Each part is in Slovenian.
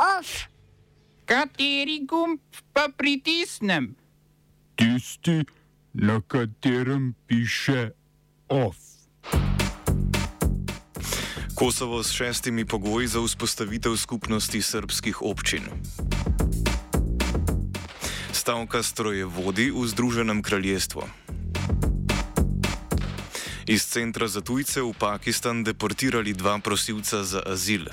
Off. Kateri gumb pa pritisnem? Tisti, na katerem piše OF. Kosovo s šestimi pogoji za vzpostavitev skupnosti srpskih občin. Stavka strojevodi v Združenem kraljestvu. Iz centra za tujce v Pakistan deportirali dva prosilca za azil.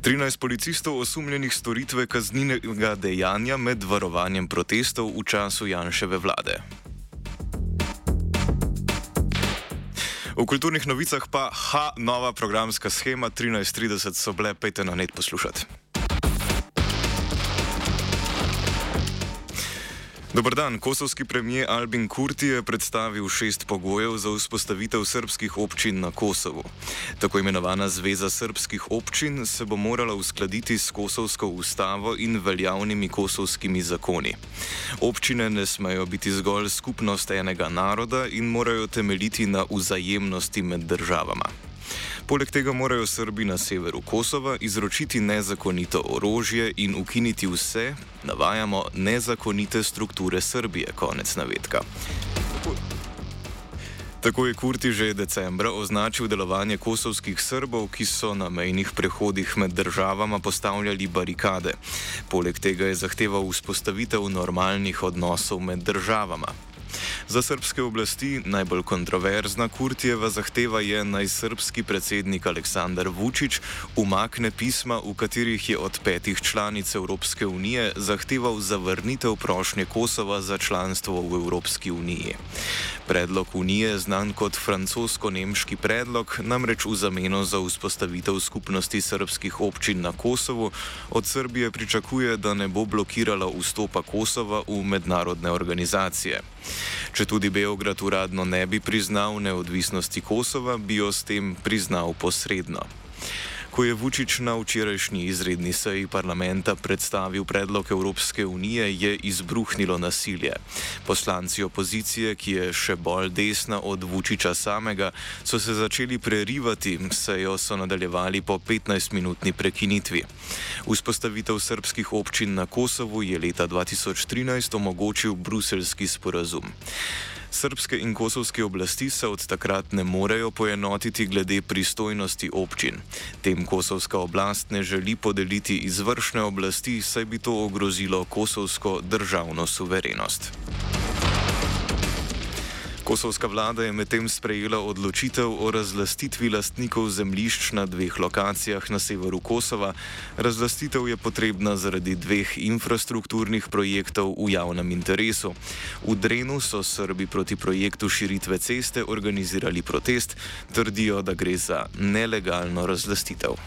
13 policistov osumljenih storitve kaznivega dejanja med varovanjem protestov v času Janševe vlade. V kulturnih novicah pa ha, nova programska schema 13:30 so bile, pejte na net poslušati. Dobr dan. Kosovski premijer Albin Kurti je predstavil šest pogojev za vzpostavitev srpskih občin na Kosovu. Tako imenovana Zveza srpskih občin se bo morala uskladiti s kosovsko ustavo in veljavnimi kosovskimi zakoni. Občine ne smejo biti zgolj skupnost enega naroda in morajo temeljiti na vzajemnosti med državama. Poleg tega morajo Srbi na severu Kosova izročiti nezakonito orožje in ukiniti vse, navajamo, nezakonite strukture Srbije. Konec navedka. Tako je Kurti že decembra označil delovanje kosovskih Srbov, ki so na mejnih prehodih med državama postavljali barikade. Poleg tega je zahteval vzpostavitev normalnih odnosov med državama. Za srpske oblasti najbolj kontroverzna Kurtijeva zahteva je naj srpski predsednik Aleksandar Vučić umakne pisma, v katerih je od petih članic Evropske unije zahteval zavrnitev prošnje Kosova za članstvo v Evropski uniji. Predlog unije, znan kot francosko-nemški predlog, namreč v zameno za vzpostavitev skupnosti srpskih občin na Kosovu od Srbije pričakuje, da ne bo blokirala vstopa Kosova v mednarodne organizacije. Če tudi Beograd uradno ne bi priznal neodvisnosti Kosova, bi jo s tem priznal posredno. Ko je Vučić na včerajšnji izredni seji parlamenta predstavil predlog Evropske unije, je izbruhnilo nasilje. Poslanci opozicije, ki je še bolj desna od Vučića samega, so se začeli prerivati, sejo so nadaljevali po 15-minutni prekinitvi. Vzpostavitev srpskih občin na Kosovu je leta 2013 omogočil bruselski sporazum. Srpske in kosovske oblasti se od takrat ne morejo poenotiti glede pristojnosti občin. Tem kosovska oblast ne želi podeliti izvršne oblasti, saj bi to ogrozilo kosovsko državno suverenost. Kosovska vlada je medtem sprejela odločitev o razlastitvi lastnikov zemljišč na dveh lokacijah na severu Kosova. Razlastitev je potrebna zaradi dveh infrastrukturnih projektov v javnem interesu. V Drenu so Srbi proti projektu širitve ceste organizirali protest, trdijo, da gre za nelegalno razlastitev.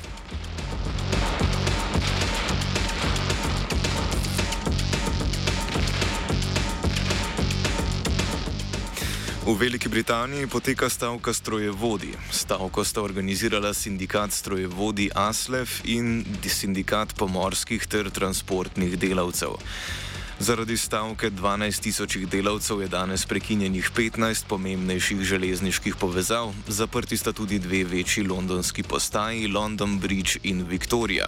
V Veliki Britaniji poteka stavka strojevodi. Stavko sta organizirala sindikat strojevodi ASLEF in sindikat pomorskih ter transportnih delavcev. Zaradi stavke 12 tisočih delavcev je danes prekinjenih 15 pomembnejših železniških povezav, zaprti sta tudi dve večji londonski postaji, London Bridge in Victoria.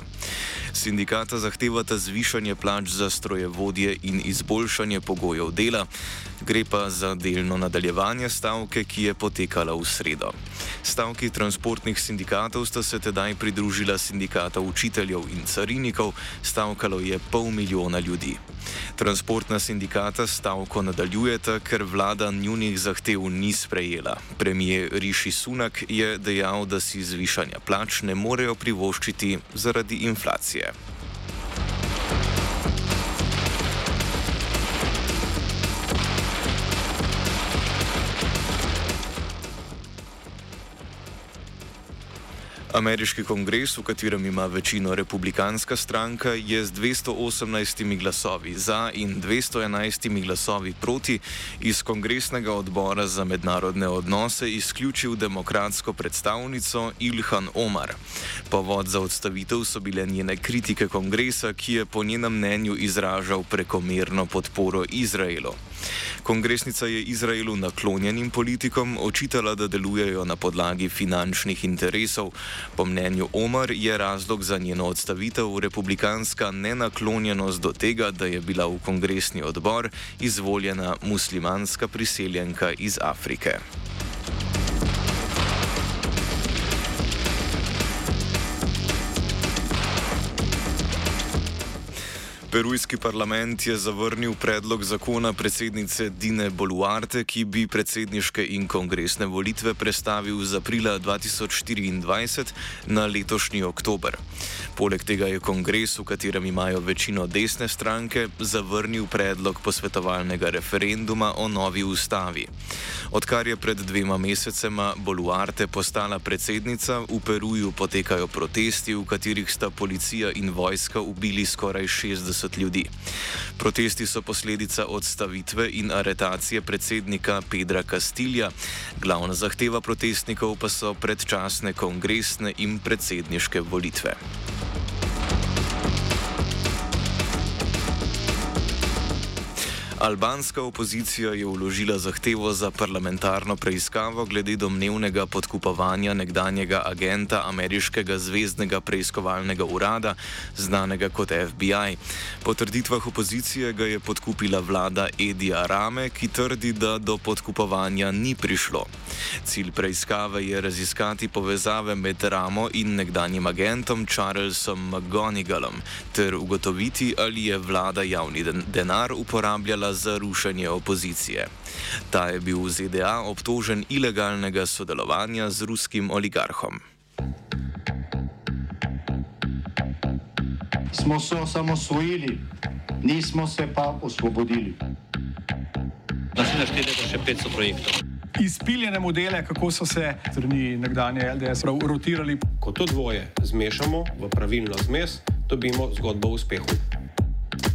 Sindikata zahtevata zvišanje plač za strojevodje in izboljšanje pogojev dela, gre pa za delno nadaljevanje stavke, ki je potekala v sredo. Stavki transportnih sindikatov sta se tedaj pridružila sindikata učiteljev in carinikov, stavkalo je pol milijona ljudi. Transportna sindikata stavko nadaljujeta, ker vlada njunih zahtev ni sprejela. Premijer Riši Sunak je dejal, da si zvišanja plač ne morejo privoščiti zaradi inflacije. Ameriški kongres, v katerem ima večino republikanska stranka, je z 218 glasovi za in 211 glasovi proti iz kongresnega odbora za mednarodne odnose izključil demokratsko predstavnico Ilhan Omar. Povod za odstavitev so bile njene kritike kongresa, ki je po njenem mnenju izražal prekomerno podporo Izraelu. Kongresnica je Izraelu naklonjenim politikom očitala, da delujejo na podlagi finančnih interesov. Po mnenju Omar je razlog za njeno odstavitev republikanska nenaklonjenost do tega, da je bila v kongresni odbor izvoljena muslimanska priseljenka iz Afrike. Perujski parlament je zavrnil predlog zakona predsednice Dine Boluarte, ki bi predsedniške in kongresne volitve prestavil z aprila 2024 na letošnji oktober. Poleg tega je kongres, v katerem imajo večino desne stranke, zavrnil predlog posvetovalnega referenduma o novi ustavi. Odkar je pred dvema mesecema Boluarte postala predsednica, v Peruju potekajo protesti, v katerih sta policija in vojska ubili skoraj 60 ljudi. Protesti so posledica odstavitve in aretacije predsednika Pedra Castilja, glavna zahteva protestnikov pa so predčasne kongresne in predsedniške volitve. Albanska opozicija je vložila zahtevo za parlamentarno preiskavo glede domnevnega podkupovanja nekdanjega agenta ameriškega zvezdnega preiskovalnega urada, znanega kot FBI. Po trditvah opozicije ga je podkupila vlada Edija Rame, ki trdi, da do podkupovanja ni prišlo. Cilj preiskave je raziskati povezave med Ramo in nekdanjim agentom Charlesom McGonigalom ter ugotoviti, ali je vlada javni denar uporabljala za rušenje opozicije. Ta je bil v ZDA obtožen ilegalnega sodelovanja z ruskim oligarhom. Smo se osamosvojili, nismo se pa osvobodili. Da se naštete še 500 projektov. Izpiljene modele, kako so se strani nekdanje LDS rotirali. Ko to dvoje zmešamo v pravilno zmes, dobimo zgodbo o uspehu.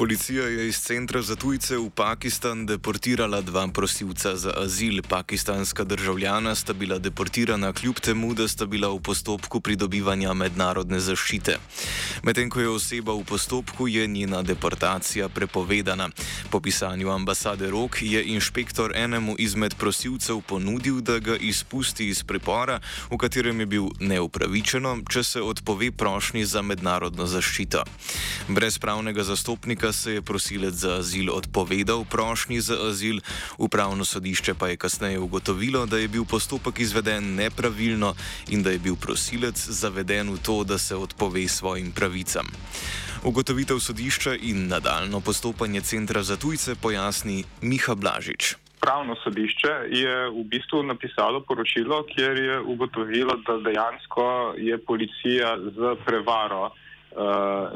Policija je iz centra za tujce v Pakistan deportirala dva prosilca za azil. Pakistanska državljana sta bila deportirana kljub temu, da sta bila v postopku pridobivanja mednarodne zaščite. Medtem ko je oseba v postopku, je njena deportacija prepovedana. Po pisanju ambasade Rok je inšpektor enemu izmed prosilcev ponudil, da ga izpusti iz pripora, v katerem je bil neupravičeno, če se odpove prošnji za mednarodno zaščito. Brez pravnega zastopnika se je prosilec za azil odpovedal prošnji za azil, upravno sodišče pa je kasneje ugotovilo, da je bil postopek izveden nepravilno in da je bil prosilec zaveden v to, da se odpove svojim pravicam. Ugotovitev sodišča in nadaljno postopanje centra za tujce pojasni Miha Blažič. Pravno sodišče je v bistvu napisalo poročilo, kjer je ugotovilo, da dejansko je policija z prevaro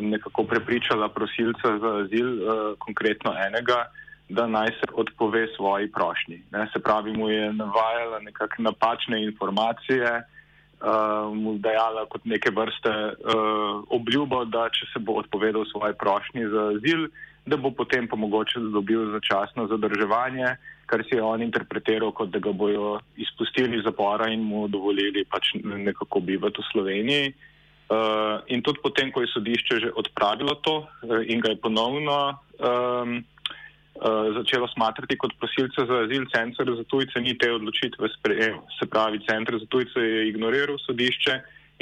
nekako prepričala prosilca za azil, uh, konkretno enega, da naj se odpove svoji prošnji. Ne, se pravi, mu je navajala nekakšne napačne informacije, uh, mu dajala kot neke vrste uh, obljubo, da če se bo odpovedal svoji prošnji za azil, da bo potem pa mogoče dobil začasno zadrževanje, kar si je on interpretiral, kot da ga bojo izpustili iz zapora in mu dovolili pač nekako bivati v Sloveniji. Uh, in tudi potem, ko je sodišče že odpravilo to uh, in ga je ponovno um, uh, začelo smatrati kot prosilce za azil, center za tujce ni te odločitve sprejel. Se pravi, center za tujce je ignoriral sodišče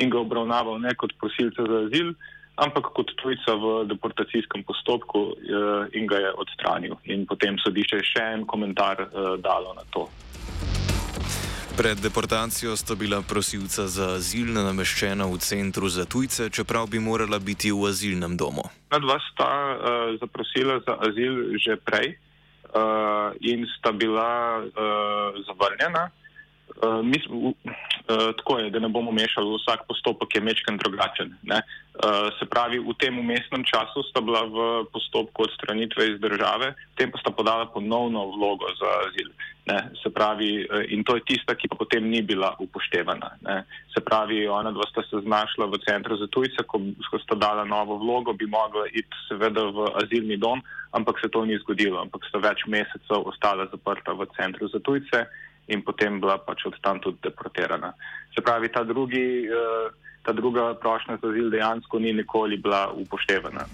in ga obravnaval ne kot prosilce za azil, ampak kot tujca v deportacijskem postopku uh, in ga je odstranil. In potem sodišče je še en komentar uh, dalo na to. Pred deportacijo sta bila prosilca za azil nameščena v centru za tujce, čeprav bi morala biti v azilnem domu. Na dva sta uh, zaprosila za azil že prej uh, in sta bila uh, zavrnjena. Uh, uh, tako je, da ne bomo mešali, vsak postopek je mečken drugačen. Uh, se pravi, v tem umestnem času sta bila v postopku odstranitve iz države, potem pa sta podala ponovno vlogo za azil. Ne, se pravi, in to je tista, ki pa potem ni bila upoštevana. Ne. Se pravi, ona dva sta se znašla v centru za tujce, ko, ko sta dala novo vlogo, bi mogla iti seveda v azilni dom, ampak se to ni zgodilo, ampak sta več mesecev ostala zaprta v centru za tujce in potem bila pač od tam tudi deportirana. Se pravi, ta, drugi, ta druga prošnja za azil dejansko ni nikoli bila upoštevana.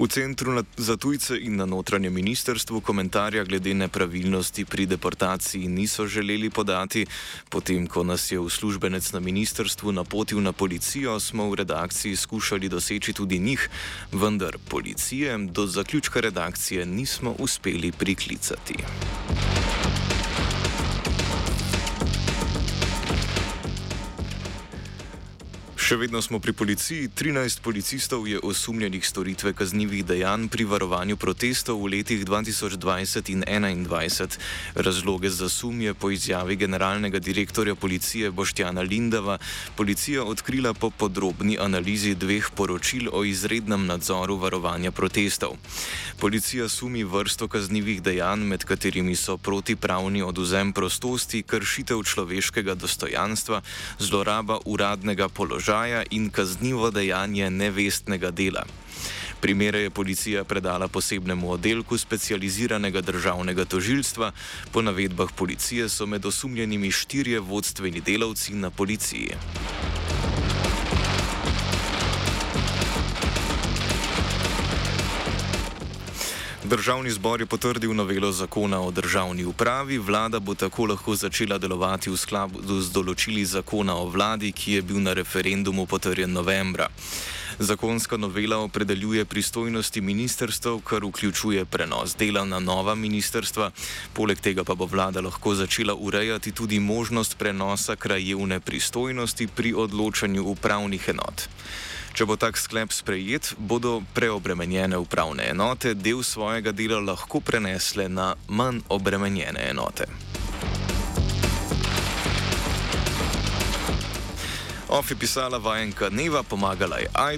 V centru za tujce in na notranjem ministrstvu komentarja glede nepravilnosti pri deportaciji niso želeli podati. Potem, ko nas je uslužbenec na ministrstvu napotil na policijo, smo v redakciji skušali doseči tudi njih, vendar policije do zaključka redakcije nismo uspeli priklicati. Še vedno smo pri policiji. 13 policistov je osumljenih storitve kaznjivih dejanj pri varovanju protestov v letih 2020 in 2021. Razloge za sum je po izjavi generalnega direktorja policije Boštjana Lindava policija odkrila po podrobni analizi dveh poročil o izrednem nadzoru varovanja protestov. Policija sumi vrsto kaznjivih dejanj, med katerimi so protipravni oduzem prostosti, kršitev človeškega dostojanstva, zloraba uradnega položaja in kaznivo dejanje nevestnega dela. Primere je policija predala posebnemu oddelku specializiranega državnega tožilstva. Po navedbah policije so med osumljenimi štirje vodstveni delavci na policiji. Državni zbor je potrdil novelo zakona o državni upravi, vlada bo tako lahko začela delovati v skladu z določili zakona o vladi, ki je bil na referendumu potrjen novembra. Zakonska novela opredeljuje pristojnosti ministrstv, kar vključuje prenos dela na nova ministrstva, poleg tega pa bo vlada lahko začela urejati tudi možnost prenosa krajevne pristojnosti pri odločanju upravnih enot. Če bo tak sklep sprejet, bodo preobremenjene upravne enote del svojega dela lahko prenesle na manj obremenjene enote. Of je pisala vajenka Neva, pomagala je Aida.